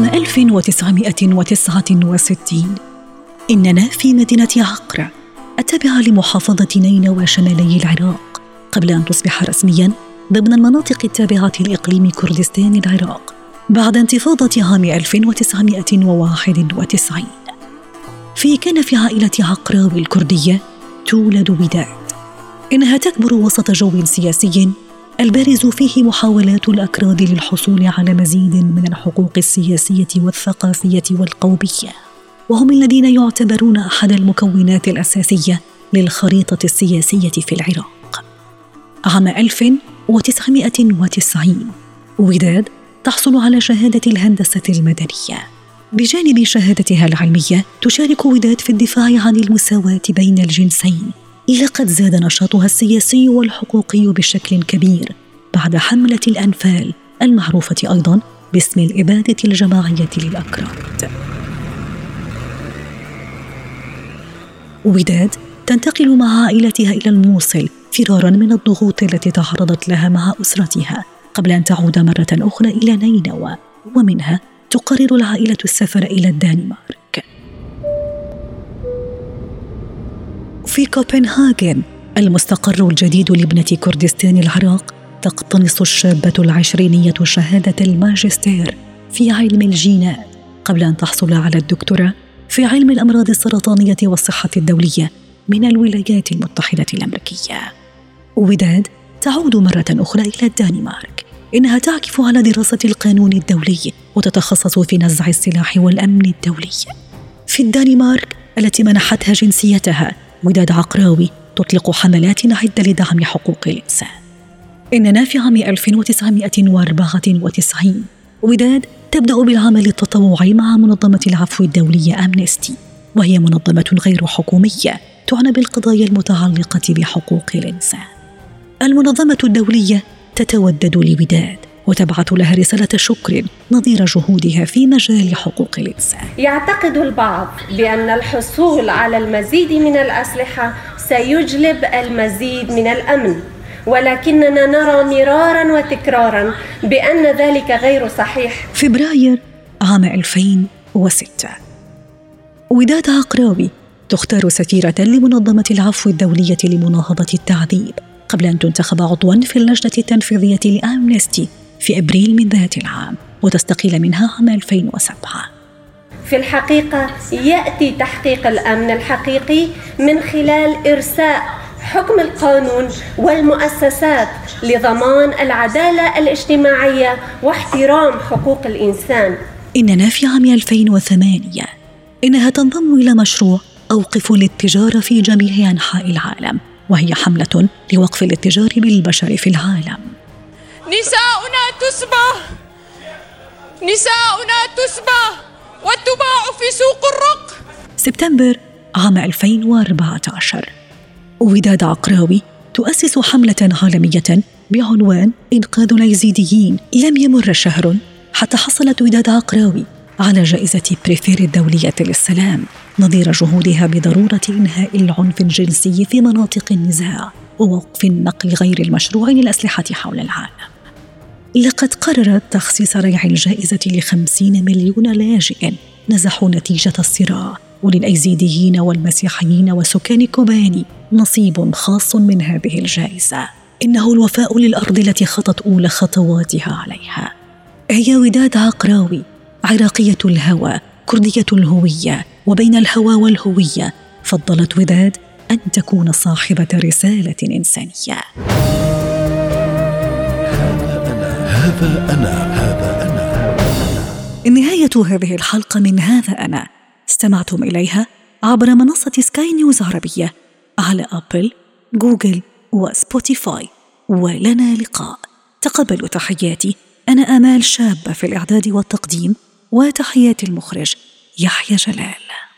عام 1969 إننا في مدينة عقرة التابعة لمحافظة نينوى شمالي العراق. قبل أن تصبح رسمياً ضمن المناطق التابعة لإقليم كردستان العراق بعد انتفاضة عام 1991 في كان في عائلة عقراوي الكردية تولد وداد. إنها تكبر وسط جو سياسي البارز فيه محاولات الأكراد للحصول على مزيد من الحقوق السياسية والثقافية والقومية. وهم الذين يعتبرون أحد المكونات الأساسية للخريطة السياسية في العراق. عام 1990 وداد تحصل على شهادة الهندسة المدنية. بجانب شهادتها العلمية تشارك وداد في الدفاع عن المساواة بين الجنسين. لقد زاد نشاطها السياسي والحقوقي بشكل كبير بعد حملة الأنفال المعروفة أيضا باسم الإبادة الجماعية للأكراد. وداد تنتقل مع عائلتها إلى الموصل فرارا من الضغوط التي تعرضت لها مع أسرتها قبل أن تعود مرة أخرى إلى نينوى ومنها تقرر العائلة السفر إلى الدنمارك. في كوبنهاجن المستقر الجديد لابنة كردستان العراق تقتنص الشابة العشرينية شهادة الماجستير في علم الجينات قبل أن تحصل على الدكتوراه في علم الأمراض السرطانية والصحة الدولية من الولايات المتحدة الأمريكية. وداد تعود مرة أخرى إلى الدنمارك إنها تعكف على دراسة القانون الدولي وتتخصص في نزع السلاح والأمن الدولي. في الدنمارك التي منحتها جنسيتها وداد عقراوي تطلق حملات عدة لدعم حقوق الإنسان. إننا في عام 1994 وداد تبدأ بالعمل التطوعي مع منظمة العفو الدولية أمنستي وهي منظمة غير حكومية تعنى بالقضايا المتعلقة بحقوق الإنسان. المنظمة الدولية تتودد لوداد وتبعث لها رسالة شكر نظير جهودها في مجال حقوق الإنسان. يعتقد البعض بأن الحصول على المزيد من الأسلحة سيجلب المزيد من الأمن ولكننا نرى مرارا وتكرارا بأن ذلك غير صحيح. فبراير عام 2006 وداد عقراوي تختار سفيرة لمنظمة العفو الدولية لمناهضة التعذيب قبل أن تنتخب عضوا في اللجنة التنفيذية لأمنستي. في أبريل من ذات العام وتستقيل منها عام 2007 في الحقيقة يأتي تحقيق الأمن الحقيقي من خلال إرساء حكم القانون والمؤسسات لضمان العدالة الاجتماعية واحترام حقوق الإنسان. إننا في عام 2008 إنها تنضم إلى مشروع أوقفوا الاتجار في جميع أنحاء العالم وهي حملة لوقف الاتجار بالبشر في العالم. نساؤنا تسبى. نساؤنا تسبى. وتباع في سوق الرق. سبتمبر عام 2014 وداد عقراوي تؤسس حملة عالمية بعنوان إنقاذ اليزيديين لم يمر شهر حتى حصلت وداد عقراوي على جائزة بريفير الدولية للسلام. نظير جهودها بضرورة إنهاء العنف الجنسي في مناطق النزاع ووقف النقل غير المشروع للأسلحة حول العالم. لقد قررت تخصيص ريع الجائزة لخمسين مليون لاجئ نزحوا نتيجة الصراع. وللأيزيديين والمسيحيين وسكان كوباني نصيب خاص من هذه الجائزة. إنه الوفاء للأرض التي خطت أولى خطواتها عليها. هي وداد عقراوي عراقية الهوى كردية الهوية وبين الهوى والهوية فضلت وداد أن تكون صاحبة رسالة إنسانية. هذا أنا هذا أنا. نهاية هذه الحلقة من هذا أنا. استمعتم إليها عبر منصة سكاي نيوز عربية على أبل، جوجل وسبوتيفاي ولنا لقاء. تقبلوا تحياتي. أنا آمال شابة في الإعداد والتقديم وتحيات المخرج يحيى جلال.